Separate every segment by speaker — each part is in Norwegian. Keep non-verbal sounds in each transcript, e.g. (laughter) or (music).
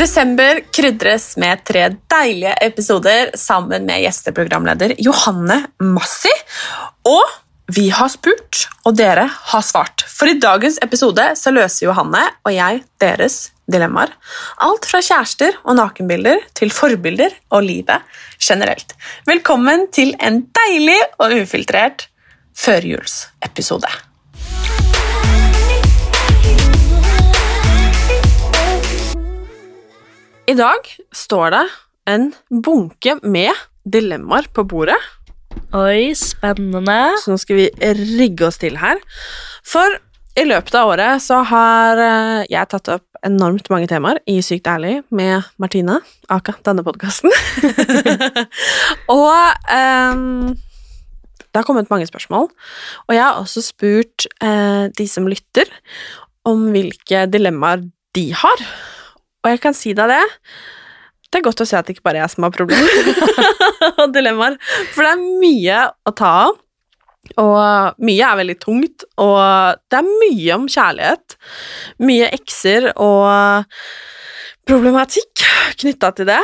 Speaker 1: Desember krydres med tre deilige episoder sammen med gjesteprogramleder Johanne Massi. Og vi har spurt, og dere har svart. For i dagens episode så løser Johanne og jeg deres dilemmaer. Alt fra kjærester og nakenbilder til forbilder og livet generelt. Velkommen til en deilig og ufiltrert førjulsepisode. I dag står det en bunke med dilemmaer på bordet.
Speaker 2: Oi, spennende.
Speaker 1: Så nå skal vi rigge oss til her. For i løpet av året så har eh, jeg tatt opp enormt mange temaer i Sykt ærlig med Martine, aka denne podkasten. (laughs) og um, det har kommet mange spørsmål. Og jeg har også spurt uh, de som lytter, om hvilke dilemmaer de har. Og jeg kan si deg det. Det er godt å se at det ikke bare er jeg som har problemer (laughs) og dilemmaer. For det er mye å ta av. Og mye er veldig tungt, og det er mye om kjærlighet. Mye ekser og problematikk knytta til det.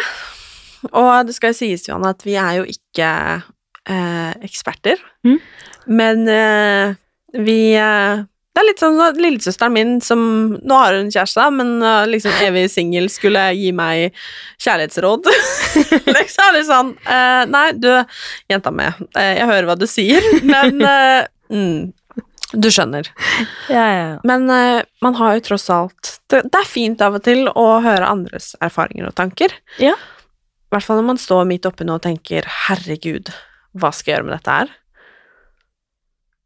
Speaker 1: Og det skal jo sies, Johanne, at vi er jo ikke eh, eksperter.
Speaker 2: Mm.
Speaker 1: Men eh, vi eh, Det er litt sånn at lillesøsteren min som Nå har hun kjæreste, men eh, liksom evig singel skulle gi meg kjærlighetsråd. (laughs) liksom litt sånn eh, Nei, du, jenta mi, eh, jeg hører hva du sier, men (laughs) mm, Du skjønner.
Speaker 2: Ja, ja, ja.
Speaker 1: Men man har jo tross alt det, det er fint av og til å høre andres erfaringer og tanker.
Speaker 2: Ja.
Speaker 1: I hvert fall når man står midt oppi noe og tenker 'herregud, hva skal jeg gjøre med dette her'?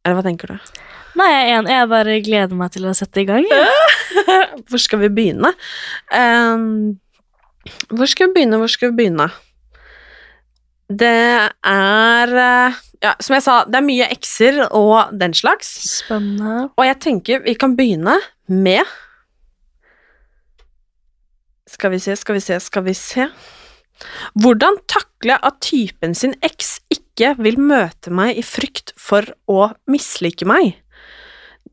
Speaker 1: Eller hva tenker du?
Speaker 2: Nei, jeg er enig. Jeg bare gleder meg til å sette i gang. Ja. (laughs)
Speaker 1: Hvor skal vi begynne? Um, hvor skal vi begynne, hvor skal vi begynne? Det er eh, Ja, som jeg sa, det er mye ekser og den slags.
Speaker 2: Spennende.
Speaker 1: Og jeg tenker vi kan begynne med Skal vi se, skal vi se, skal vi se Hvordan takle at typen sin eks ikke vil møte meg i frykt for å mislike meg?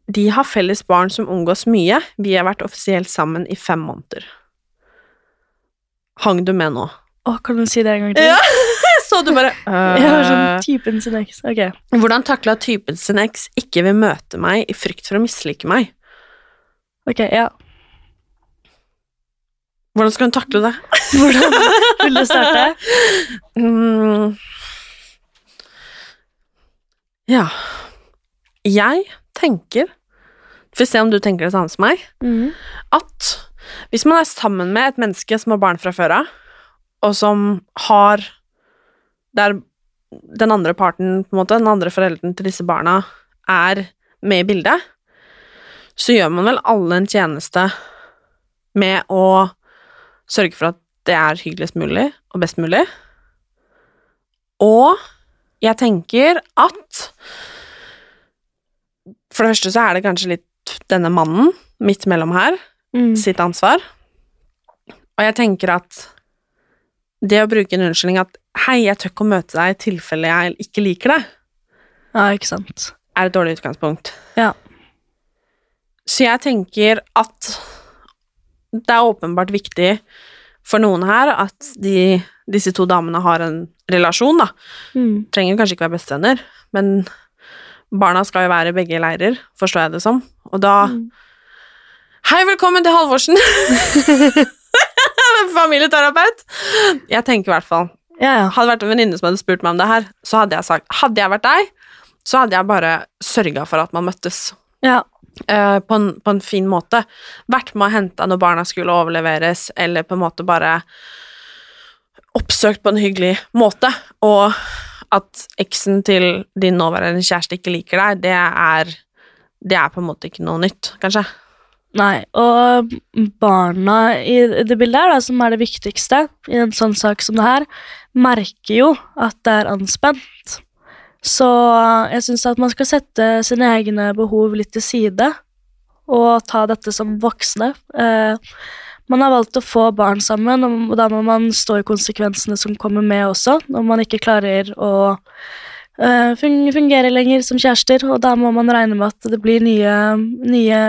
Speaker 1: De har felles barn som omgås mye, vi har vært offisielt sammen i fem måneder. Hang du med nå?
Speaker 2: Å, kan du si det en gang til?
Speaker 1: Ja, (laughs) så du bare (laughs)
Speaker 2: Jeg har sånn
Speaker 1: øh.
Speaker 2: typen sin eks. Ok.
Speaker 1: Hvordan takla typen sin eks ikke vil møte meg i frykt for å mislike meg?
Speaker 2: Ok, ja.
Speaker 1: Hvordan skal hun takle det? (laughs)
Speaker 2: Hvordan vil du starte?
Speaker 1: Mm. Ja Jeg tenker For å se om du tenker det samme som meg
Speaker 2: mm.
Speaker 1: At hvis man er sammen med et menneske som har barn fra før av, og som har Der den andre parten, på en måte, den andre forelderen til disse barna, er med i bildet, så gjør man vel alle en tjeneste med å sørge for at det er hyggeligst mulig og best mulig. Og jeg tenker at For det første så er det kanskje litt denne mannen midt mellom her
Speaker 2: Mm.
Speaker 1: sitt ansvar. Og jeg tenker at det å bruke en unnskyldning at 'hei, jeg tør ikke å møte deg i tilfelle jeg ikke liker deg',
Speaker 2: Ja, ikke sant.
Speaker 1: er et dårlig utgangspunkt.
Speaker 2: Ja.
Speaker 1: Så jeg tenker at det er åpenbart viktig for noen her at de disse to damene har en relasjon, da.
Speaker 2: Mm.
Speaker 1: Trenger kanskje ikke være bestevenner, men barna skal jo være begge leirer, forstår jeg det som. Og da Hei, velkommen til Halvorsen! (laughs) Familieterapeut! Jeg tenker i hvert fall
Speaker 2: Ja, ja.
Speaker 1: Hadde det vært en venninne som hadde spurt meg om det her, så hadde jeg sagt Hadde jeg vært deg, så hadde jeg bare sørga for at man møttes.
Speaker 2: ja.
Speaker 1: Uh, på, en, på en fin måte. Vært med og henta når barna skulle overleveres, eller på en måte bare oppsøkt på en hyggelig måte. Og at eksen til din nåværende kjæreste ikke liker deg, det er, det er på en måte ikke noe nytt, kanskje.
Speaker 2: Nei, og barna i det bildet her, da, som er det viktigste i en sånn sak som det her, merker jo at det er anspent. Så jeg syns at man skal sette sine egne behov litt til side, og ta dette som voksne. Eh, man har valgt å få barn sammen, og da må man stå i konsekvensene som kommer med også, når man ikke klarer å eh, fungere lenger som kjærester, og da må man regne med at det blir nye, nye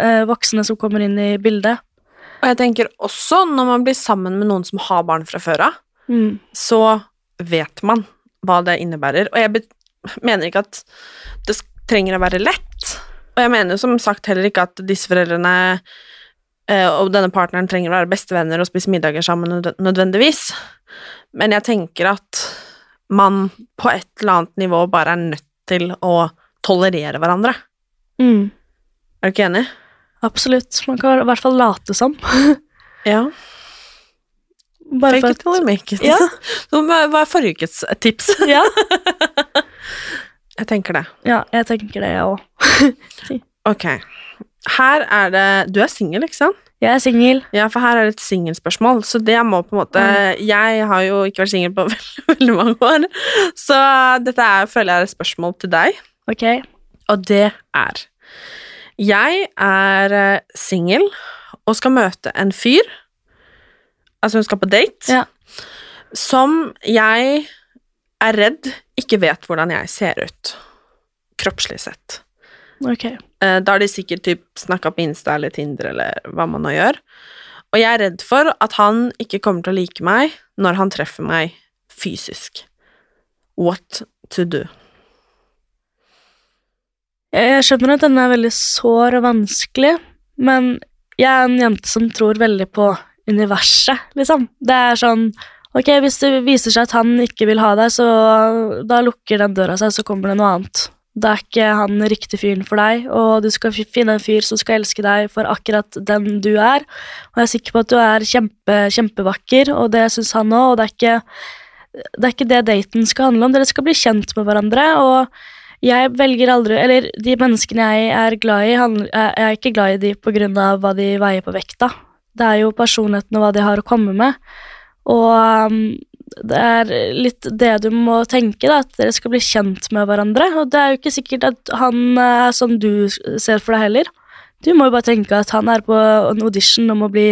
Speaker 2: eh, voksne som kommer inn i bildet.
Speaker 1: Og jeg tenker også, når man blir sammen med noen som har barn fra før av,
Speaker 2: Mm.
Speaker 1: så vet man hva det innebærer. Og jeg mener ikke at det trenger å være lett. Og jeg mener som sagt heller ikke at disse foreldrene og denne partneren trenger å være bestevenner og spise middager sammen nødvendigvis. Men jeg tenker at man på et eller annet nivå bare er nødt til å tolerere hverandre.
Speaker 2: Mm.
Speaker 1: Er du ikke enig?
Speaker 2: Absolutt. Man kan i hvert fall late som. (laughs)
Speaker 1: Ja.
Speaker 2: Bare
Speaker 1: Fake
Speaker 2: for
Speaker 1: it you make it.
Speaker 2: Ja. (laughs)
Speaker 1: Hva er forrige ukes tips? (laughs)
Speaker 2: Ja.
Speaker 1: Jeg tenker det.
Speaker 2: ja, jeg tenker det, jeg òg.
Speaker 1: Ok. Her er det Du er singel, ikke sant?
Speaker 2: Jeg er singel.
Speaker 1: Ja, for her er det et singelspørsmål, så det må på en måte Jeg har jo ikke vært singel på (laughs) veldig, veldig mange år, så dette er, føler jeg er et spørsmål til deg,
Speaker 2: Ok.
Speaker 1: og det er Jeg er eh, singel og skal møte en fyr, altså hun skal på date,
Speaker 2: Ja.
Speaker 1: som jeg er redd ikke vet hvordan jeg ser ut, kroppslig sett.
Speaker 2: Ok.
Speaker 1: Eh, Da har de sikkert typ snakka på Insta eller Tinder eller hva man nå gjør. Og jeg er redd for at han ikke kommer til å like meg når han treffer meg fysisk. What to do?
Speaker 2: Jeg skjønner at denne er veldig sår og vanskelig, men jeg er en jente som tror veldig på universet, liksom. Det er sånn Ok, hvis det viser seg at han ikke vil ha deg, så da lukker den døra seg, så kommer det noe annet. Da er ikke han riktig fyren for deg, og du skal finne en fyr som skal elske deg for akkurat den du er. Og jeg er sikker på at du er kjempe, kjempevakker, og det syns han òg, og det er, ikke, det er ikke det daten skal handle om. Dere skal bli kjent med hverandre, og jeg velger aldri Eller de menneskene jeg er glad i, jeg er ikke glad i de på grunn av hva de veier på vekta. Det er jo personligheten og hva de har å komme med. Og um, det er litt det du må tenke, da, at dere skal bli kjent med hverandre. Og det er jo ikke sikkert at han er sånn du ser for deg heller. Du må jo bare tenke at han er på en audition om å bli,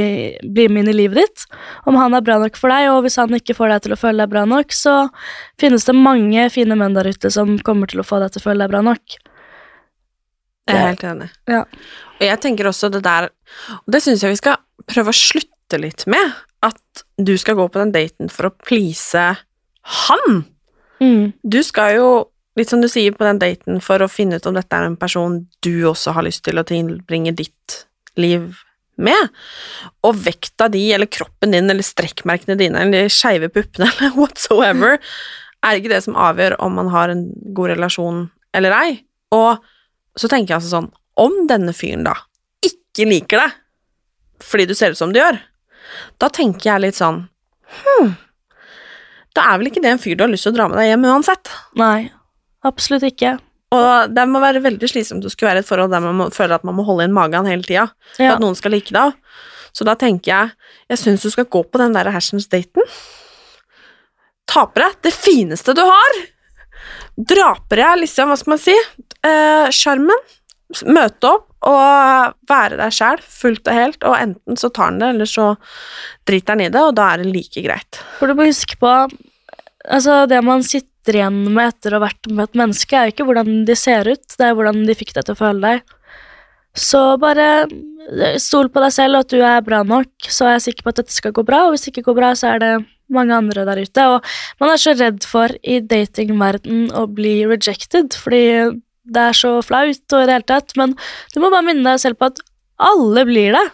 Speaker 2: bli med inn i livet ditt. Om han er bra nok for deg, og hvis han ikke får deg til å føle deg bra nok, så finnes det mange fine menn der ute som kommer til å få deg til å føle deg bra nok.
Speaker 1: Jeg er helt enig.
Speaker 2: Ja.
Speaker 1: Og jeg tenker også det der Og det syns jeg vi skal prøve å slutte litt med. At du skal gå på den daten for å please han.
Speaker 2: Mm.
Speaker 1: Du skal jo, litt som du sier, på den daten for å finne ut om dette er en person du også har lyst til å tilbringe ditt liv med. Og vekta di, eller kroppen din, eller strekkmerkene dine, eller de skeive puppene, (laughs) eller whatsoever, er ikke det som avgjør om man har en god relasjon eller ei. Og så tenker jeg altså sånn, om denne fyren da ikke liker deg fordi du ser ut som du gjør, da tenker jeg litt sånn Hm, da er vel ikke det en fyr du har lyst til å dra med deg hjem uansett.
Speaker 2: Nei, absolutt ikke.
Speaker 1: Og det må være veldig slitsomt å skulle være i et forhold der man må, føler at man må holde inn magen hele tida for
Speaker 2: Ja.
Speaker 1: at noen skal like deg. Så da tenker jeg jeg syns du skal gå på den der hersens-daten. Ta på deg det fineste du har. Dra på deg liksom, hva skal man si, eh, sjarmen. Møte opp og være deg sjæl fullt og helt, og enten så tar han det, eller så driter han i det, og da er det like greit.
Speaker 2: For du må huske på Altså, det man sitter igjen med etter å ha vært med et menneske, er jo ikke hvordan de ser ut, det er hvordan de fikk deg til å føle deg. Så bare stol på deg selv, og at du er bra nok, så er jeg sikker på at dette skal gå bra, og hvis det ikke går bra, så er det mange andre der ute. Og man er så redd for i datingverden å bli rejected, fordi det er så flaut og i det hele tatt. Men du må bare minne deg selv på at alle blir det.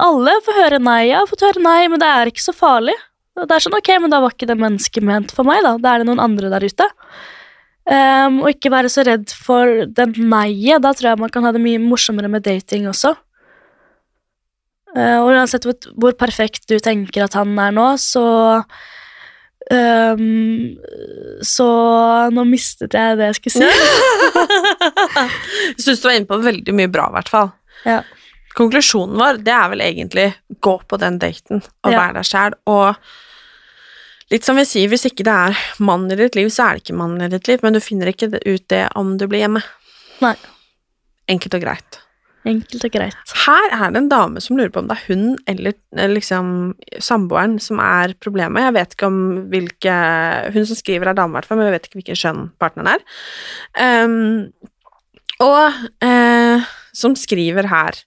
Speaker 2: Alle får høre nei. Jeg har fått høre nei, men det er ikke så farlig. Det er sånn, ok, men da var ikke det mennesket ment for meg, da. Da er det noen andre der ute. Um, og ikke være så redd for det nei-et. Da tror jeg man kan ha det mye morsommere med dating også. Uh, og uansett hvor, hvor perfekt du tenker at han er nå, så ehm, Så nå mistet jeg det jeg skulle si. (laughs)
Speaker 1: Jeg syns du var inne på veldig mye bra, i hvert fall.
Speaker 2: Ja.
Speaker 1: Konklusjonen vår det er vel egentlig gå på den daten og
Speaker 2: Ja.
Speaker 1: være deg sjæl. Og litt som vi sier, hvis ikke det er mann i ditt liv, så er det ikke mann i ditt liv, men du finner ikke ut det om du blir hjemme.
Speaker 2: Nei.
Speaker 1: Enkelt og greit.
Speaker 2: Enkelt og greit.
Speaker 1: Her er det en dame som lurer på om det er hun eller eh, liksom samboeren som er problemet. Jeg vet ikke om hvilke Hun som skriver er dame, i hvert fall, men jeg vet ikke hvilken skjønn partneren er. Um, og uh, som skriver her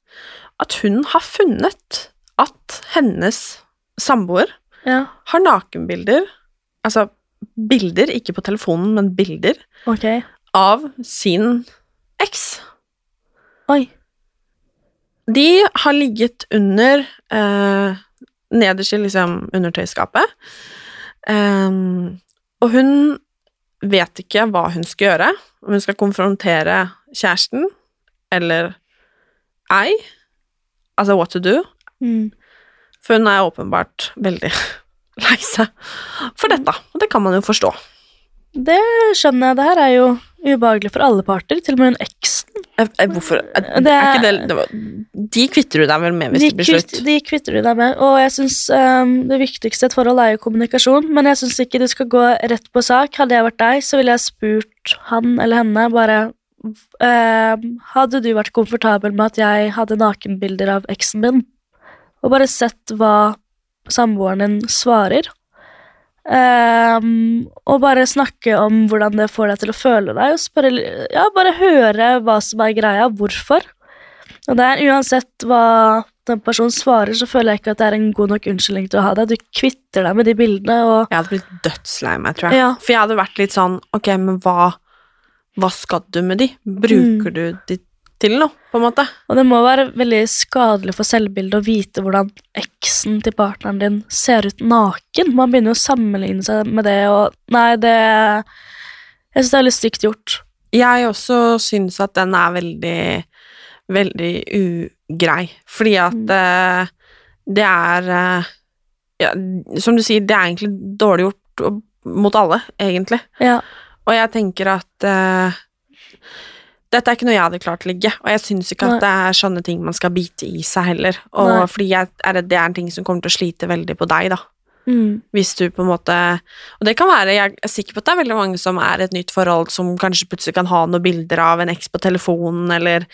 Speaker 1: at hun har funnet at hennes samboer
Speaker 2: Ja,
Speaker 1: har nakenbilder, altså bilder, ikke på telefonen, men bilder,
Speaker 2: okay.
Speaker 1: av sin eks.
Speaker 2: Oi.
Speaker 1: De har ligget under eh, Nederst i liksom undertøyskapet. Ehm, og hun vet ikke hva hun skal gjøre. Om hun skal konfrontere kjæresten eller ei. Altså what to do.
Speaker 2: Mm.
Speaker 1: For hun er åpenbart veldig (laughs) lei seg for dette. Og det kan man jo forstå.
Speaker 2: Det skjønner jeg. Det her er jo ubehagelig for alle parter, til og med hun eksen.
Speaker 1: Eh, eh, Hvorfor
Speaker 2: Det
Speaker 1: er
Speaker 2: er-
Speaker 1: ikke det, det var, De kvitter du deg vel med hvis
Speaker 2: De,
Speaker 1: det blir slutt?
Speaker 2: de kvitter du deg med, og jeg synes um, det viktigste i et forhold er jo kommunikasjon, men jeg syns ikke du skal gå rett på sak. Hadde jeg vært deg, så ville jeg spurt han eller henne bare ehm, Hadde du vært komfortabel med at jeg hadde nakenbilder av eksen min? Og bare sett hva samboeren din svarer. Ehm, og bare snakke om hvordan det får deg til å føle deg, og spørre, ja, bare høre hva som er greia, hvorfor. Og det er uansett hva den personen svarer, så føler jeg ikke at det er en god nok unnskyldning til å ha det. Du kvitter deg med de bildene, og
Speaker 1: Jeg hadde blitt dødslei meg, tror jeg.
Speaker 2: Ja.
Speaker 1: For jeg hadde vært litt sånn Ok, men hva, hva skal du med de? Bruker
Speaker 2: Mm.
Speaker 1: du de til noe, på en måte?
Speaker 2: Og det må være veldig skadelig for selvbildet å vite hvordan eksen til partneren din ser ut naken. Man begynner jo å sammenligne seg med det, og nei, det Jeg syns det er litt stygt gjort.
Speaker 1: Jeg også syns at den er veldig, veldig ugrei, fordi at eh, det er uh, ja, Som du sier, det er egentlig dårlig gjort mot alle, egentlig.
Speaker 2: Ja.
Speaker 1: Og jeg tenker at eh, dette er ikke noe jeg hadde klart å ligge, og jeg syns ikke
Speaker 2: Nei.
Speaker 1: at det er sånne ting man skal bite i seg heller. Og
Speaker 2: Nei.
Speaker 1: fordi jeg er redd det er en ting som kommer til å slite veldig på deg, da.
Speaker 2: Mm.
Speaker 1: Hvis du på en måte Og det kan være, jeg er sikker på at det er veldig mange som er et nytt forhold, som kanskje plutselig kan ha noen bilder av en eks på telefonen, eller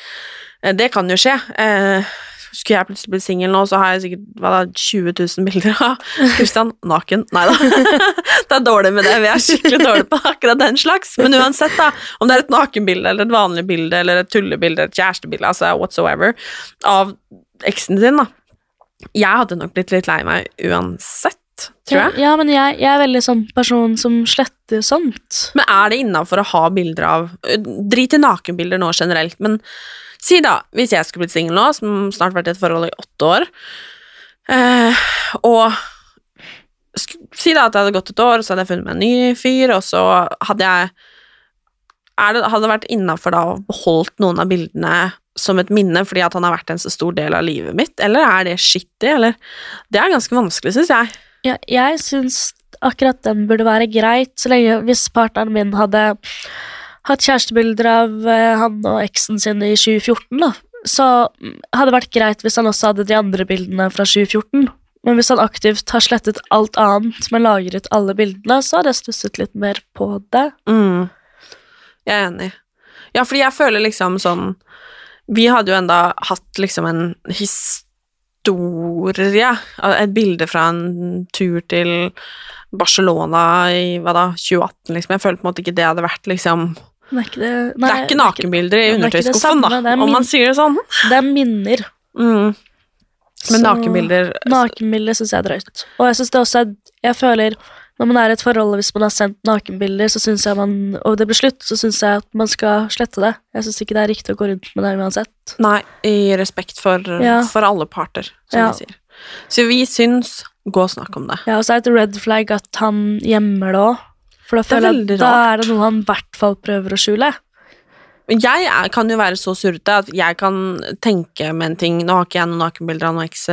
Speaker 1: eh, Det kan jo skje. Eh, skulle jeg plutselig bli singel nå, så har jeg sikkert hva da, 20 000 bilder av Kristian naken. Nei da. (laughs) det er dårlig med det. Vi er skikkelig dårlige på akkurat den slags. Men uansett, da, om det er et nakenbilde eller et vanlig bilde eller et tullebilde, et kjærestebilde, altså whatsoever, av eksen din, da. Jeg hadde nok blitt litt lei meg uansett, tror jeg.
Speaker 2: Ja, men jeg, jeg er veldig sånn person som sletter sånt.
Speaker 1: Men er det innafor å ha bilder av Drit i nakenbilder nå generelt, men si da, hvis jeg skulle blitt singel nå, som snart vært i et forhold i åtte år, eh, og si da at det hadde gått et år, og så hadde jeg funnet meg en ny fyr, og så hadde jeg det, Hadde det vært innafor da å beholdt noen av bildene som et minne fordi at han har vært en så stor del av livet mitt, eller er det shitty, eller Det er ganske vanskelig, syns jeg.
Speaker 2: Ja, jeg syns akkurat den burde være greit, så lenge hvis partneren min hadde hatt kjærestebilder av eh, han og eksen sin i 2014, da, så mm, hadde det vært greit hvis han også hadde de andre bildene fra 2014. Men hvis han aktivt har slettet alt annet, men lagret alle bildene, så hadde jeg stusset litt mer på det.
Speaker 1: Mm. Jeg er enig. Ja, fordi jeg føler liksom sånn Vi hadde jo enda hatt liksom en historie, et bilde fra en tur til Barcelona i hva da, 2018, liksom. Jeg føler på en måte ikke det hadde vært liksom
Speaker 2: Det er ikke, det,
Speaker 1: Det er ikke nakenbilder i
Speaker 2: er
Speaker 1: undertøyskuffen, da,
Speaker 2: min,
Speaker 1: om man sier det sånn.
Speaker 2: Det er minner.
Speaker 1: Mm. Men nakenbilder
Speaker 2: Nakenbilder syns jeg er drøyt. Og jeg syns det også er jeg føler når man er i et forhold, hvis man har sendt nakenbilder, så synes jeg man, og det blir slutt, så syns jeg at man skal slette det. Jeg syns ikke det er riktig å gå rundt med det uansett.
Speaker 1: Nei, i respekt for,
Speaker 2: Ja.
Speaker 1: for alle parter, som
Speaker 2: Ja.
Speaker 1: vi sier. Så vi syns gå og snakk om det.
Speaker 2: Ja, og så er det et red flag at han gjemmer det òg. For da
Speaker 1: er
Speaker 2: føler jeg at da er det noe han i hvert fall prøver å skjule.
Speaker 1: Jeg er, kan jo være så surrete at jeg kan tenke med en ting Nå har ikke jeg noen nakenbilder av noen eks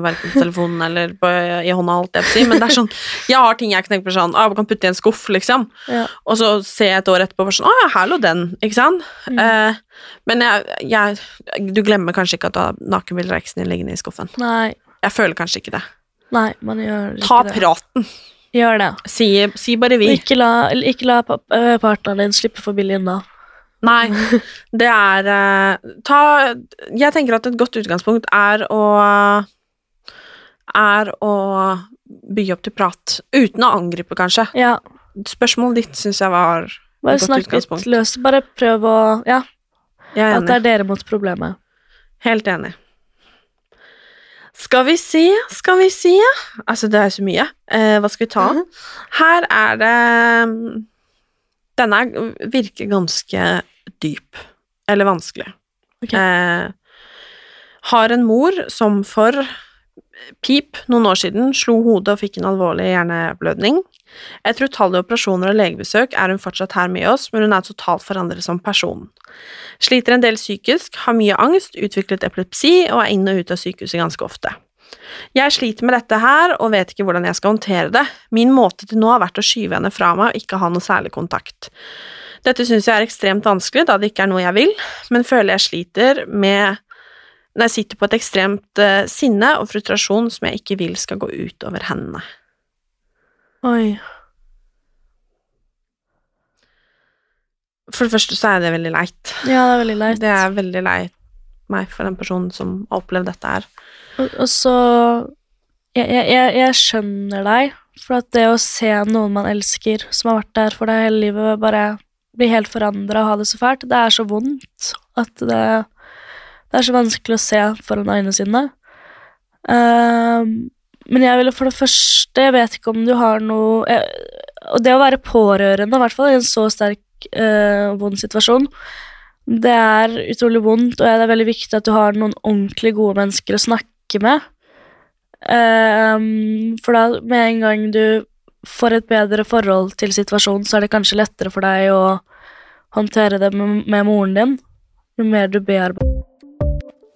Speaker 1: verken på telefonen (laughs) eller på, i hånda, alt jeg si, men det er sånn Jeg har ting jeg kan tenke på sånn ah, Jeg kan putte i en skuff, liksom.
Speaker 2: Ja.
Speaker 1: Og så ser jeg et år etterpå og sånn Å ja, her lå den, ikke sant?
Speaker 2: Mm.
Speaker 1: Eh, men jeg, jeg Du glemmer kanskje ikke at du har nakenbilder av eksen din liggende i skuffen.
Speaker 2: Nei,
Speaker 1: Jeg føler kanskje ikke det.
Speaker 2: nei, man gjør ikke
Speaker 1: Ta
Speaker 2: det.
Speaker 1: praten.
Speaker 2: Gjør det.
Speaker 1: Si, si bare vi.
Speaker 2: ikke la, ikke la øh, partneren din slippe for billig unna.
Speaker 1: Nei, det er eh, Ta Jeg tenker at et godt utgangspunkt er å Er å bygge opp til prat. Uten å angripe, kanskje.
Speaker 2: Ja,
Speaker 1: Spørsmålet ditt syns jeg var
Speaker 2: bare
Speaker 1: et godt
Speaker 2: snakk litt
Speaker 1: utgangspunkt.
Speaker 2: løst. Bare prøv å Ja, at det er dere mot problemet.
Speaker 1: Helt enig. Skal vi se, skal vi se Altså, det er så mye. Eh, hva skal vi ta? Her er det Denne er- virker ganske dyp. Eller vanskelig.
Speaker 2: Okay.
Speaker 1: Eh, har en mor som for pip noen år siden slo hodet og fikk en alvorlig hjerneblødning. Etter utallige operasjoner og legebesøk er hun fortsatt her med oss, men hun er totalt forandret som person. Sliter en del psykisk, har mye angst, utviklet epilepsi og er inn og ut av sykehuset ganske ofte. Jeg sliter med dette her og vet ikke hvordan jeg skal håndtere det. Min måte til nå har vært å skyve henne fra meg og ikke ha noe særlig kontakt. Dette synes jeg er ekstremt vanskelig, da det ikke er noe jeg vil, men føler jeg sliter med når jeg sitter på et ekstremt eh, sinne og frustrasjon som jeg ikke vil skal gå ut over henne.
Speaker 2: Oi.
Speaker 1: For det første så er det veldig leit.
Speaker 2: Ja, det er veldig leit.
Speaker 1: Det er veldig leit meg for den personen som har opplevd dette her.
Speaker 2: Og, og så jeg, jeg, jeg, skjønner deg, for at det å se noen man elsker, som har vært der for deg hele livet, bare bli helt forandra og ha det så fælt, det er så vondt at det, det er så vanskelig å se foran øynene sine. Ehm, men jeg ville for det første Jeg vet ikke om du har noe jeg, Og det å være pårørende, i hvert fall i en så sterk øh, vond situasjon, det er utrolig vondt, og det er veldig viktig at du har noen ordentlig gode mennesker å snakke med. Ehm, for da, med en gang du får et bedre forhold til situasjonen, så er det kanskje lettere for deg å håndtere det med, med moren din. Jo mer du bearbeider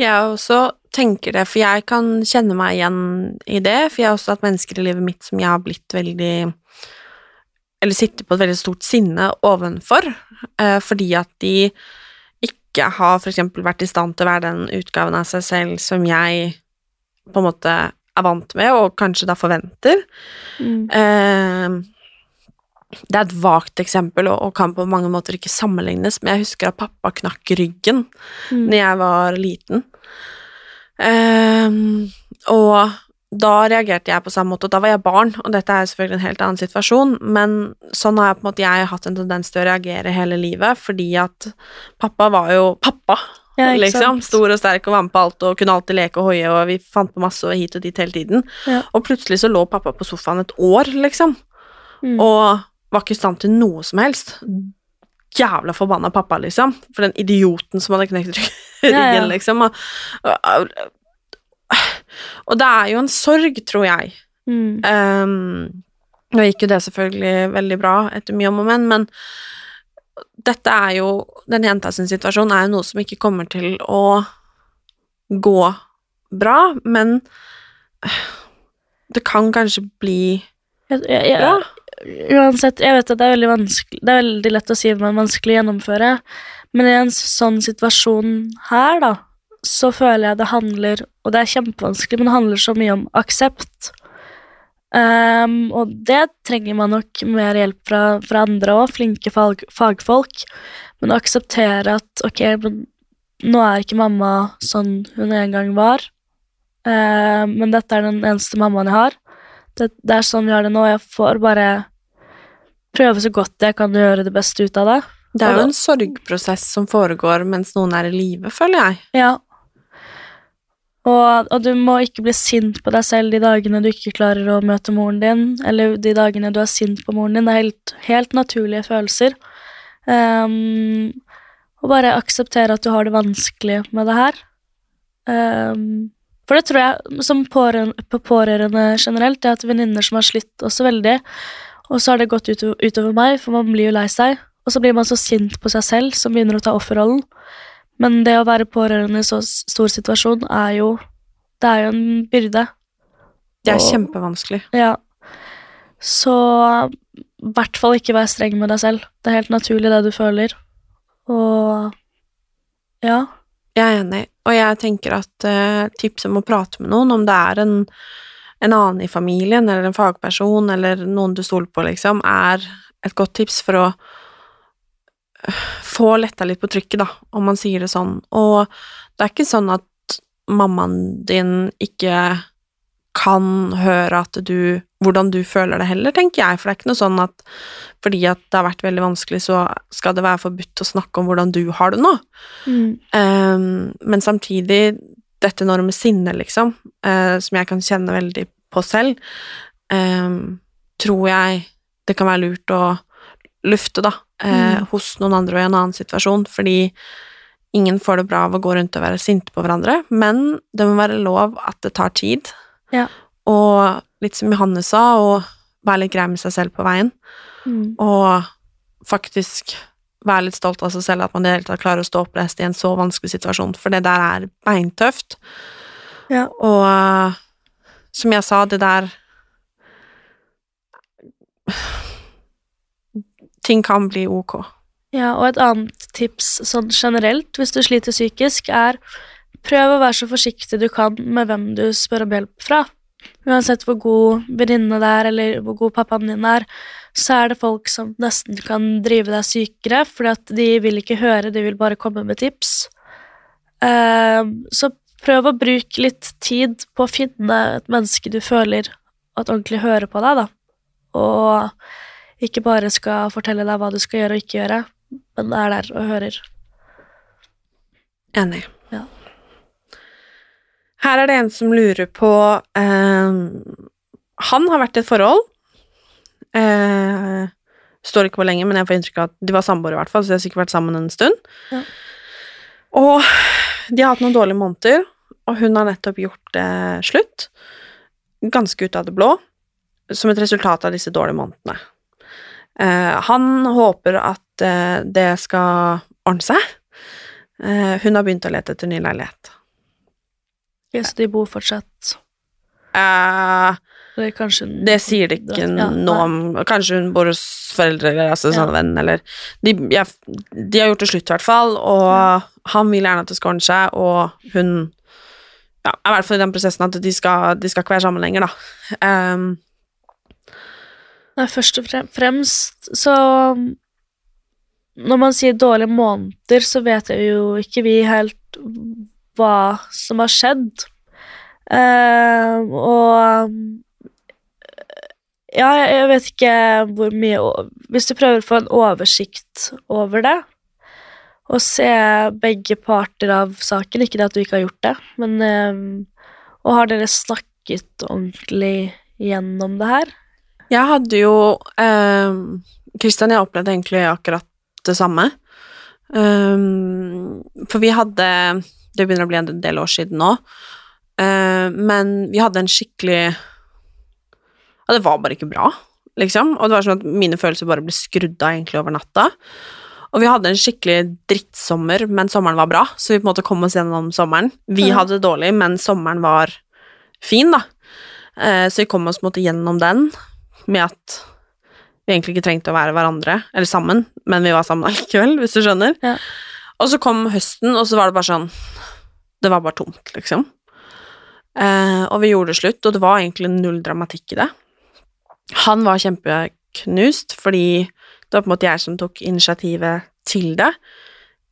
Speaker 1: Jeg også tenker det, for jeg kan kjenne meg igjen i det, for jeg har også hatt mennesker i livet mitt som jeg har blitt veldig Eller sitter på et veldig stort sinne ovenfor, eh, fordi at de ikke har eksempel vært i stand til å være den utgaven av seg selv som jeg på en måte er vant med, og kanskje da forventer.
Speaker 2: Mm.
Speaker 1: Eh, det er et vagt eksempel og, og kan på mange måter ikke sammenlignes, men jeg husker at pappa knakk ryggen
Speaker 2: Mm.
Speaker 1: når jeg var liten. Um, og da reagerte jeg på samme måte, og da var jeg barn, og dette er selvfølgelig en helt annen situasjon, men sånn har jeg på en måte jeg har hatt en tendens til å reagere hele livet, fordi at pappa var jo pappa,
Speaker 2: Ja,
Speaker 1: liksom. Stor og sterk og var med på alt og kunne alltid leke og hoie, og vi fant på masse og hit og dit hele tiden.
Speaker 2: Ja.
Speaker 1: Og plutselig så lå pappa på sofaen et år, liksom,
Speaker 2: Mm.
Speaker 1: og var ikke i stand til noe som helst. Jævla forbanna pappa, liksom. For den idioten som hadde knekt ryggen, (laughs)
Speaker 2: Ja, ja.
Speaker 1: liksom. Og, og, og det er jo en sorg, tror jeg.
Speaker 2: Mm.
Speaker 1: Um, Nå gikk jo det selvfølgelig veldig bra etter mye om og men, men dette er jo Den jenta sin situasjon er jo noe som ikke kommer til å gå bra, men det kan kanskje bli
Speaker 2: Jeg, jeg, jeg,
Speaker 1: bra.
Speaker 2: Uansett, jeg vet at det er veldig vanskelig Det er veldig lett å si, men vanskelig å gjennomføre. Men i en sånn situasjon her, da, så føler jeg det handler Og det er kjempevanskelig, men det handler så mye om aksept. Um, og det trenger man nok mer hjelp fra, fra andre òg, flinke fag, fagfolk. Men å akseptere at ok, nå er ikke mamma sånn hun en gang var, uh, men dette er den eneste mammaen jeg har. Det, det er sånn vi har det nå, jeg får bare prøve så godt jeg kan gjøre det beste ut av det.
Speaker 1: Det er jo en sorgprosess som foregår mens noen er i live, føler jeg.
Speaker 2: Ja. Og, og du må ikke bli sint på deg selv de dagene du ikke klarer å møte moren din, eller de dagene du er sint på moren din. Det er helt, helt naturlige følelser. Um, og bare akseptere at du har det vanskelig med det her. Ehm, for det tror jeg, som pårørende, på pårørende generelt, det er at venninner som har slitt også veldig, og så har det gått utover, utover meg, for man blir jo lei seg, og så blir man så sint på seg selv som begynner å ta offerrollen. Men det å være pårørende i så stor situasjon er jo Det er jo en byrde.
Speaker 1: Det er
Speaker 2: Og-
Speaker 1: kjempevanskelig.
Speaker 2: Ja. Så i hvert fall ikke vær streng med deg selv. Det er helt naturlig det du føler. Og ja.
Speaker 1: Jeg er enig, og jeg tenker at uh, tipset om å prate med noen, om det er en, en annen i familien, eller en fagperson, eller noen du stoler på, liksom, er et godt tips for å øh, få letta litt på trykket, da, om man sier det sånn. Og det er ikke sånn at mammaen din ikke kan høre at du hvordan du føler det heller, tenker jeg, for det er ikke noe sånn at fordi at det har vært veldig vanskelig, så skal det være forbudt å snakke om hvordan du har det nå.
Speaker 2: Mm.
Speaker 1: Um, men samtidig, dette enorme sinnet, liksom, uh, som jeg kan kjenne veldig på selv, um, tror jeg det kan være lurt å lufte, da, uh,
Speaker 2: Mm.
Speaker 1: hos noen andre og i en annen situasjon, fordi ingen får det bra av å gå rundt og være sinte på hverandre, men det må være lov at det tar tid,
Speaker 2: Ja.
Speaker 1: Og litt som Johanne sa, å være litt grei med seg selv på veien,
Speaker 2: Mm.
Speaker 1: og faktisk være litt stolt av seg selv at man i det hele tatt klarer å stå oppreist i en så vanskelig situasjon, for det der er beintøft.
Speaker 2: Ja.
Speaker 1: Og som jeg sa, det der Ting kan bli ok.
Speaker 2: Ja, og et annet tips sånn generelt hvis du sliter psykisk, er prøv å være så forsiktig du kan med hvem du spør om hjelp fra. Uansett hvor god venninne det er, eller hvor god pappaen din er, så er det folk som nesten kan drive deg sykere, fordi at de vil ikke høre, de vil bare komme med tips. Ehm, så prøv å bruke litt tid på å finne et menneske du føler at ordentlig hører på deg, da. Og ikke bare skal fortelle deg hva du skal gjøre og ikke gjøre, men er der og hører.
Speaker 1: Enig. Her er det en som lurer på eh, Han har vært i et forhold. Eh, står ikke hvor lenge, men jeg får inntrykk av at de var samboere, i hvert fall, så de har sikkert vært sammen en stund.
Speaker 2: Ja.
Speaker 1: Og de har hatt noen dårlige måneder, og hun har nettopp gjort det slutt. Ganske ut av det blå, som et resultat av disse dårlige månedene. Eh, han håper at eh, det skal ordne seg. Eh, hun har begynt å lete etter ny leilighet.
Speaker 2: Ok, så de bor fortsatt.
Speaker 1: Eh,
Speaker 2: Eller kanskje
Speaker 1: det sier det ikke
Speaker 2: Ja,
Speaker 1: noe om. Kanskje hun bor hos foreldre eller altså,
Speaker 2: Ja.
Speaker 1: sånn venn, eller. De, ja, de har gjort det slutt, i hvert fall, og han vil gjerne at det skal ordne seg, og hun ja, i hvert fall i den prosessen at de skal, de skal ikke være sammen lenger, da. Um,
Speaker 2: Nei, først og fremst så Når man sier dårlige måneder, så vet jeg jo ikke vi helt hva som har skjedd. Uh, og Ja, jeg vet ikke hvor mye Hvis du prøver å få en oversikt over det, og se begge parter av saken, ikke det at du ikke har gjort det, men uh, Og har dere snakket ordentlig gjennom det her?
Speaker 1: Jeg hadde jo Kristian, Kristian, jeg opplevde egentlig akkurat det samme. Um, for vi hadde Det begynner å bli en del år siden nå. eh, men vi hadde en skikkelig Ja, det var bare ikke bra. liksom. Og det var sånn at mine følelser bare ble skrudd av egentlig over natta. Og vi hadde en skikkelig drittsommer, men sommeren var bra, så vi på en måte kom oss gjennom sommeren. Vi
Speaker 2: mm.
Speaker 1: hadde det dårlig, men sommeren var fin, da. Eh, så vi kom oss på en måte gjennom den med at vi egentlig ikke trengte å være hverandre, eller sammen, men vi var sammen (laughs) allikevel, hvis du skjønner.
Speaker 2: Ja.
Speaker 1: Og så kom høsten, og så var det bare sånn Det var bare tomt, liksom. Eh, og vi gjorde det slutt, og det var egentlig null dramatikk i det. Han var kjempeknust, fordi det var på en måte jeg som tok initiativet til det.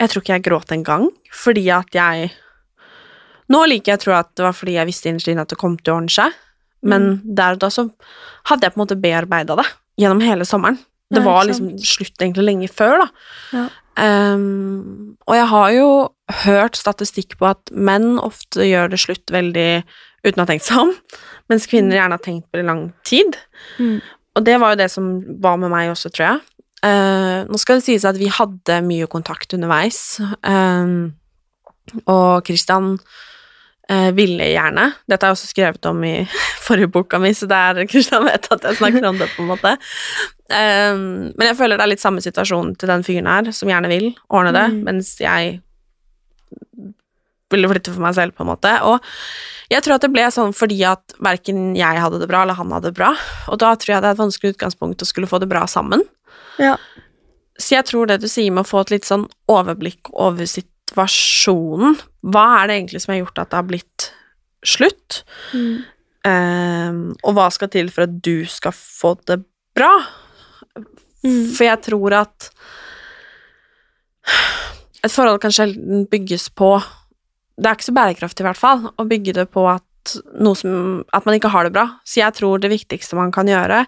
Speaker 1: Jeg tror ikke jeg gråt en gang, fordi at jeg Nå liker jeg å tro at det var fordi jeg visste innerst inne at det kom til å ordne seg, men der og da så hadde jeg på en måte bearbeida det gjennom hele sommeren. Det var liksom slutt egentlig lenge før, da.
Speaker 2: Ja.
Speaker 1: Um, og jeg har jo hørt statistikk på at menn ofte gjør det slutt veldig uten å ha tenkt seg om, mens kvinner gjerne har tenkt på det i lang tid.
Speaker 2: Mm.
Speaker 1: Og det var jo det som var med meg også, tror jeg. Uh, nå skal det sies at vi hadde mye kontakt underveis, uh, og Christian uh, ville gjerne. Dette har jeg også skrevet om i (laughs) forrige boka mi, så det er Christian vet at jeg snakker om det, på en måte. Men jeg føler det er litt samme situasjon til den fyren her, som gjerne vil ordne det,
Speaker 2: Mm.
Speaker 1: mens jeg ville flytte for meg selv, på en måte. Og jeg tror at det ble sånn fordi at verken jeg hadde det bra, eller han hadde det bra. Og da tror jeg det er et vanskelig utgangspunkt å skulle få det bra sammen.
Speaker 2: Ja.
Speaker 1: Så jeg tror det du sier med å få et litt sånn overblikk over situasjonen Hva er det egentlig som har gjort at det har blitt slutt?
Speaker 2: Mm.
Speaker 1: Um, og hva skal til for at du skal få det bra?
Speaker 2: Mm.
Speaker 1: For jeg tror at et forhold kan sjelden bygges på Det er ikke så bærekraftig, i hvert fall, å bygge det på at, som, at man ikke har det bra. Så jeg tror det viktigste man kan gjøre,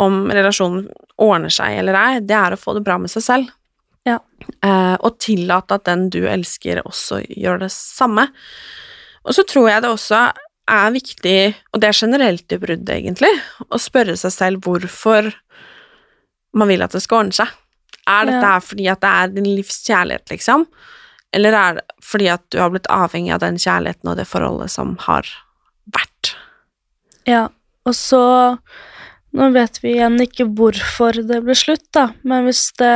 Speaker 1: om relasjonen ordner seg eller ei, det er å få det bra med seg selv.
Speaker 2: Ja.
Speaker 1: Eh, og tillate at den du elsker, også gjør det samme. Og så tror jeg det også er viktig, og det er generelt i brudd, egentlig, å spørre seg selv hvorfor man vil at det skal ordne seg. Er dette
Speaker 2: Ja.
Speaker 1: fordi at det er din livs kjærlighet, liksom? Eller er det fordi at du har blitt avhengig av den kjærligheten og det forholdet som har vært?
Speaker 2: Ja, og så Nå vet vi igjen ikke hvorfor det ble slutt, da, men hvis det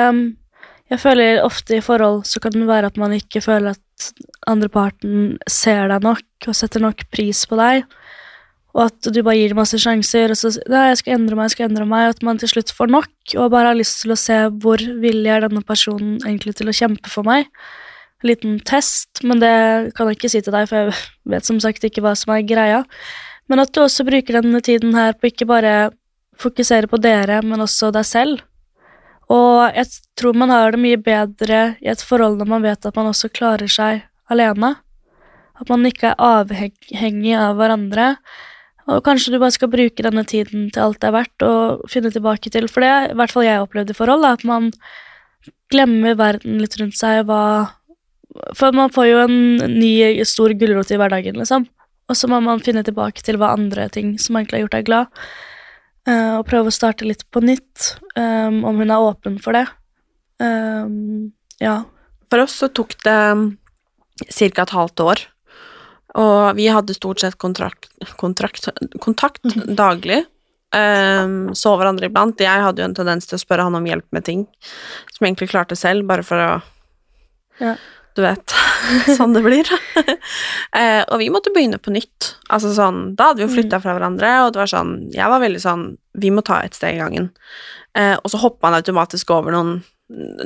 Speaker 2: Jeg føler ofte i forhold så kan det være at man ikke føler at andre parten ser deg nok og setter nok pris på deg, og at du bare gir masse sjanser, og så Nei, jeg skal endre meg, jeg skal endre meg, og at man til slutt får nok, og bare har lyst til å se hvor villig er denne personen egentlig til å kjempe for meg. En liten test, men det kan jeg ikke si til deg, for jeg vet som sagt ikke hva som er greia. Men at du også bruker denne tiden her på ikke bare fokusere på dere, men også deg selv. Og jeg tror man har det mye bedre i et forhold når man vet at man også klarer seg alene. At man ikke er avhengig av hverandre. Og kanskje du bare skal bruke denne tiden til alt det er verdt, og finne tilbake til For det er i hvert fall jeg opplevde i forhold, at man glemmer verden litt rundt seg, hva For man får jo en ny stor gulrot i hverdagen, liksom. Og så må man finne tilbake til hva andre ting som egentlig har gjort deg glad. eh, og prøve å starte litt på nytt, um, om hun er åpen for det. Um, ja.
Speaker 1: For oss så tok det ca. et halvt år, og vi hadde stort sett kontrakt, kontrakt, kontakt daglig. Um, så hverandre iblant. Jeg hadde jo en tendens til å spørre han om hjelp med ting som jeg egentlig klarte selv, bare for å
Speaker 2: Ja.
Speaker 1: Du vet, (laughs) sånn det blir. (laughs) Eh, og vi måtte begynne på nytt. Altså sånn, Da hadde vi jo flytta fra hverandre, og det var sånn Jeg var veldig sånn Vi må ta et steg i gangen. Eh, og så hoppa man automatisk over noen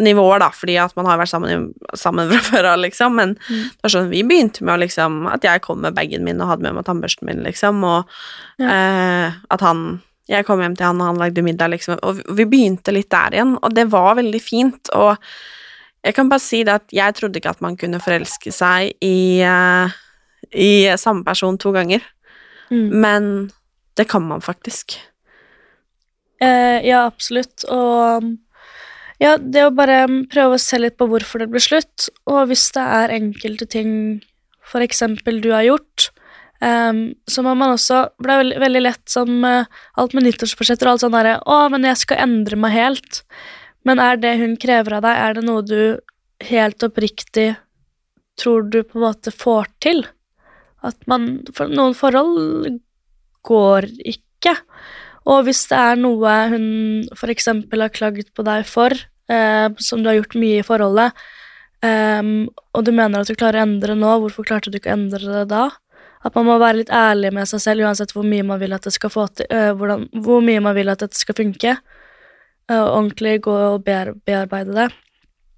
Speaker 1: nivåer, da, fordi at man har vært sammen, sammen (laughs) fra før av, liksom. Men det var sånn, vi begynte med å liksom At jeg kom med bagen min og hadde med meg tannbørsten min, liksom, og eh, at han Jeg kom hjem til han, og han lagde middag, liksom. Og vi begynte litt der igjen, og det var veldig fint. Og jeg kan bare si det at jeg trodde ikke at man kunne forelske seg i, eh, i samme person to ganger,
Speaker 2: Mm.
Speaker 1: men det kan man faktisk.
Speaker 2: Eh, ja, absolutt. Og ja, det å bare prøve å se litt på hvorfor det ble slutt, og hvis det er enkelte ting eksempel du har gjort, um, så må man også For det er veldig, veldig lett som uh, alt med nyttårsforsetter og alt sånn derre Å, men jeg skal endre meg helt. Men er det hun krever av deg, er det noe du helt oppriktig tror du på en måte får til? At man For noen forhold går ikke. Og hvis det er noe hun f.eks. har klaget på deg for, eh, som du har gjort mye i forholdet, eh, og du mener at du klarer å endre nå, hvorfor klarte du ikke å endre det da? At man må være litt ærlig med seg selv, uansett hvor mye man vil at det skal til, øh, hvordan, hvor mye man vil at dette skal funke. Eh, og ordentlig gå og bear, bearbeide det.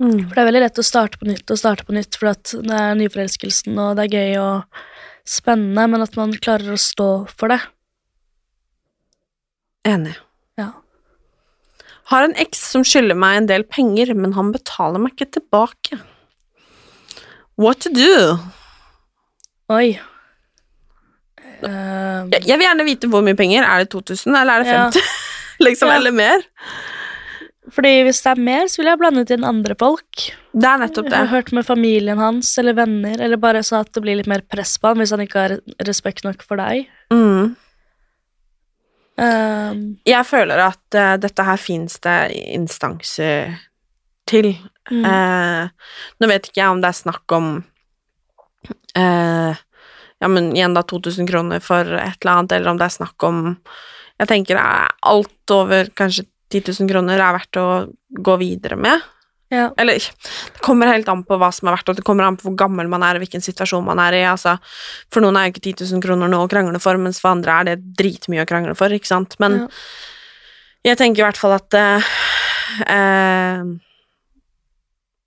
Speaker 1: Mm.
Speaker 2: For det er veldig lett å starte på nytt og starte på nytt, for at det er nyforelskelsen, og det er gøy og spennende, men at man klarer å stå for det.
Speaker 1: Enig.
Speaker 2: Ja.
Speaker 1: Har en eks som skylder meg en del penger, men han betaler meg ikke tilbake. What to do?
Speaker 2: Oi. Eh,
Speaker 1: Jeg, jeg vil gjerne vite hvor mye penger. Er det 2000, eller er det
Speaker 2: Ja.
Speaker 1: 50? (laughs) liksom,
Speaker 2: Ja.
Speaker 1: eller mer?
Speaker 2: Fordi hvis det er mer, så vil jeg blandet inn andre folk.
Speaker 1: Det er nettopp
Speaker 2: Jeg har
Speaker 1: det.
Speaker 2: hørt med familien hans eller venner, eller bare sånn at det blir litt mer press på han hvis han ikke har respekt nok for deg.
Speaker 1: Mm.
Speaker 2: Um,
Speaker 1: Jeg føler at uh, dette her fins det instanser til.
Speaker 2: mm.
Speaker 1: Uh, nå vet ikke jeg om det er snakk om uh, Ja, men igjen, da 2000 kroner for et eller annet, eller om det er snakk om Jeg tenker alt over kanskje 10 000 kroner er verdt å gå videre med.
Speaker 2: ja.
Speaker 1: Eller det kommer helt an på hva som er verdt, og det kommer an på hvor gammel man er, og hvilken situasjon man er i. Altså, for noen er jo ikke 10 000 kroner noe å krangle for, mens for andre er det dritmye å krangle for, ikke sant. Men
Speaker 2: Ja.
Speaker 1: jeg tenker i hvert fall at eh, eh,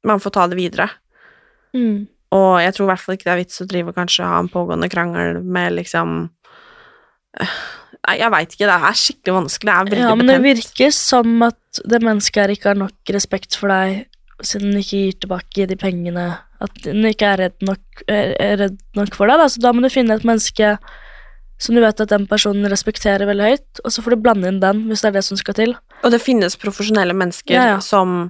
Speaker 1: man får ta det videre.
Speaker 2: Mm.
Speaker 1: Og jeg tror i hvert fall ikke det er vits å drive og kanskje ha en pågående krangel med liksom eh, jeg veit ikke. Det er skikkelig vanskelig. Det er veldig
Speaker 2: Ja, men det virker som at det mennesket her ikke har nok respekt for deg, siden den ikke gir tilbake de pengene. At den ikke er redd nok, er redd nok for deg. Da. Så da må du finne et menneske som du vet at den personen respekterer veldig høyt, og så får du blande inn den, hvis det er det som skal til.
Speaker 1: Og det finnes profesjonelle mennesker
Speaker 2: Ja, ja.
Speaker 1: som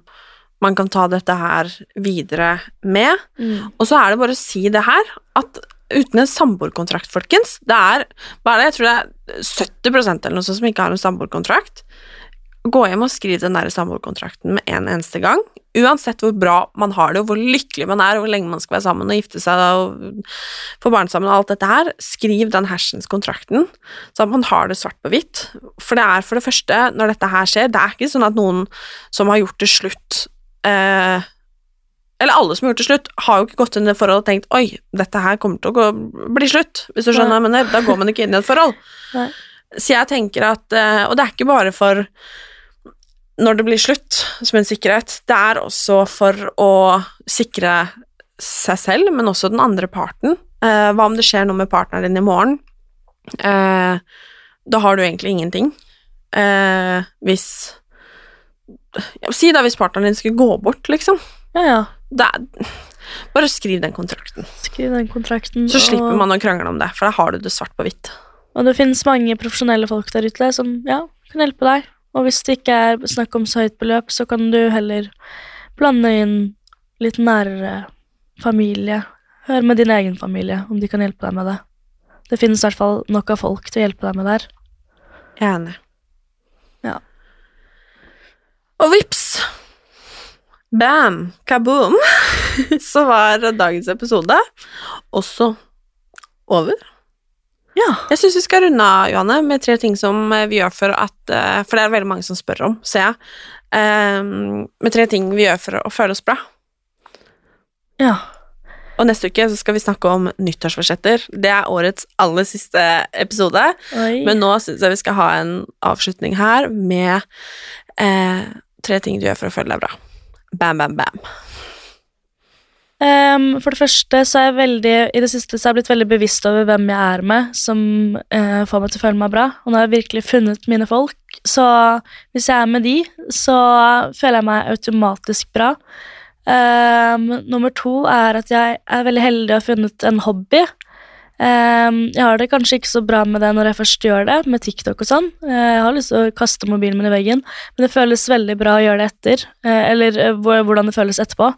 Speaker 1: man kan ta dette her videre med.
Speaker 2: Mm.
Speaker 1: Og så er det bare å si det her, at uten en samboerkontrakt, folkens Det er hva er det, jeg tror det er 70% eller noe sånt som ikke har en samboerkontrakt. Gå hjem og skriv den der samboerkontrakten med en eneste gang. Uansett hvor bra man har det, og hvor lykkelig man er, og hvor lenge man skal være sammen og gifte seg og få barn sammen og alt dette her, skriv den hersens kontrakten, så at man har det svart på hvitt. For det er for det første, når dette her skjer, det er ikke sånn at noen som har gjort det slutt eh, eller alle som har gjort det slutt, har jo ikke gått inn i det forholdet og tenkt oi, dette her kommer til å gå, bli slutt, hvis du skjønner hva jeg mener. Da går man ikke inn i et forhold. (laughs)
Speaker 2: Nei.
Speaker 1: Så jeg tenker at eh, Og det er ikke bare for når det blir slutt, som en sikkerhet. Det er også for å sikre seg selv, men også den andre parten. Eh, hva om det skjer noe med partneren din i morgen? Eh, da har du egentlig ingenting. Eh, hvis Si da hvis partneren din skulle gå bort, liksom.
Speaker 2: Ja, ja.
Speaker 1: Er, bare skriv den kontrakten,
Speaker 2: Skriv den kontrakten.
Speaker 1: så slipper
Speaker 2: og,
Speaker 1: man å krangle om det, for da har du det svart på hvitt.
Speaker 2: Og det finnes mange profesjonelle folk der ute som ja, kan hjelpe deg. Og hvis det ikke er snakk om så høyt beløp, så kan du heller blande inn litt nærere familie. Hør med din egen familie om de kan hjelpe deg med det. Det finnes i hvert fall nok av folk til å hjelpe deg med det her.
Speaker 1: Jeg er enig.
Speaker 2: Ja.
Speaker 1: Og vips! Bam! Kaboom! (laughs) Så var dagens episode også over.
Speaker 2: Ja.
Speaker 1: Jeg syns vi skal runde av, Johanne, med tre ting som eh, vi gjør for at eh, For det er veldig mange som spør om, ser jeg. Um, med tre ting vi gjør for å føle oss bra.
Speaker 2: Ja.
Speaker 1: Og neste uke så skal vi snakke om nyttårsforsetter. Det er årets aller siste episode.
Speaker 2: Oi.
Speaker 1: Men nå syns jeg vi skal ha en avslutning her med eh, tre ting du gjør for å føle deg bra. Bam, bam, bam.
Speaker 2: Um, for det første så er jeg veldig I det siste så har jeg blitt veldig bevisst over hvem jeg er med, som uh, får meg til å føle meg bra. Og nå har jeg virkelig funnet mine folk. Så hvis jeg er med de, så føler jeg meg automatisk bra. Um, nummer to er at jeg er veldig heldig og har funnet en hobby. Ehm, jeg har det kanskje ikke så bra med det når jeg først gjør det, med TikTok og sånn. Eh, jeg har lyst til å kaste mobilen min i veggen, men det føles veldig bra å gjøre det etter. eh, eller eh, hvordan det føles etterpå.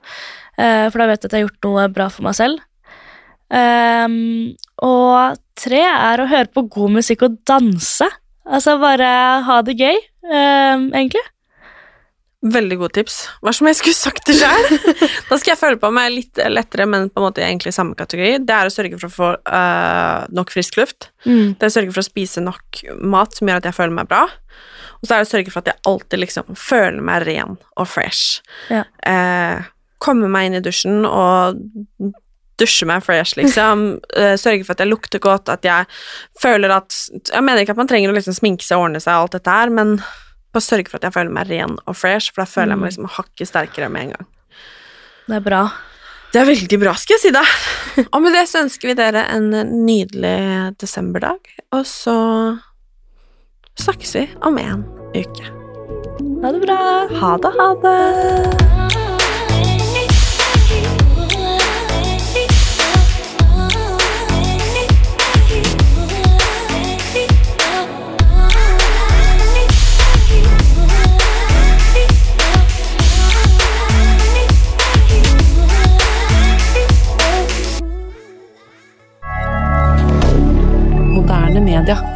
Speaker 2: For da vet jeg at jeg har gjort noe bra for meg selv. Ehm, og tre er å høre på god musikk og danse. Altså bare ha det gøy, ehm, egentlig.
Speaker 1: Veldig gode tips. Hva som jeg skulle sagt det sjøl? da skal jeg føle på meg litt lettere, men på en måte egentlig i samme kategori. Det er å sørge for å få uh, nok frisk luft.
Speaker 2: Mm.
Speaker 1: Det er å sørge for å spise nok mat som gjør at jeg føler meg bra. Og så er det å sørge for at jeg alltid liksom føler meg ren og fresh.
Speaker 2: Ja.
Speaker 1: Uh, komme meg inn i dusjen og dusje meg fresh, liksom. (laughs) Eh, sørge for at jeg lukter godt, at jeg føler at Jeg mener ikke at man trenger å liksom sminke seg og ordne seg og alt dette her, men bare sørge for at jeg føler meg ren og fresh, for da føler jeg meg liksom hakket sterkere med en gang.
Speaker 2: Det er bra.
Speaker 1: Det er veldig bra, skal jeg si deg. (laughs) Og med det så ønsker vi dere en nydelig desemberdag, og så snakkes vi om en uke.
Speaker 2: Ha det bra.
Speaker 1: Ha det, ha det. moderne media.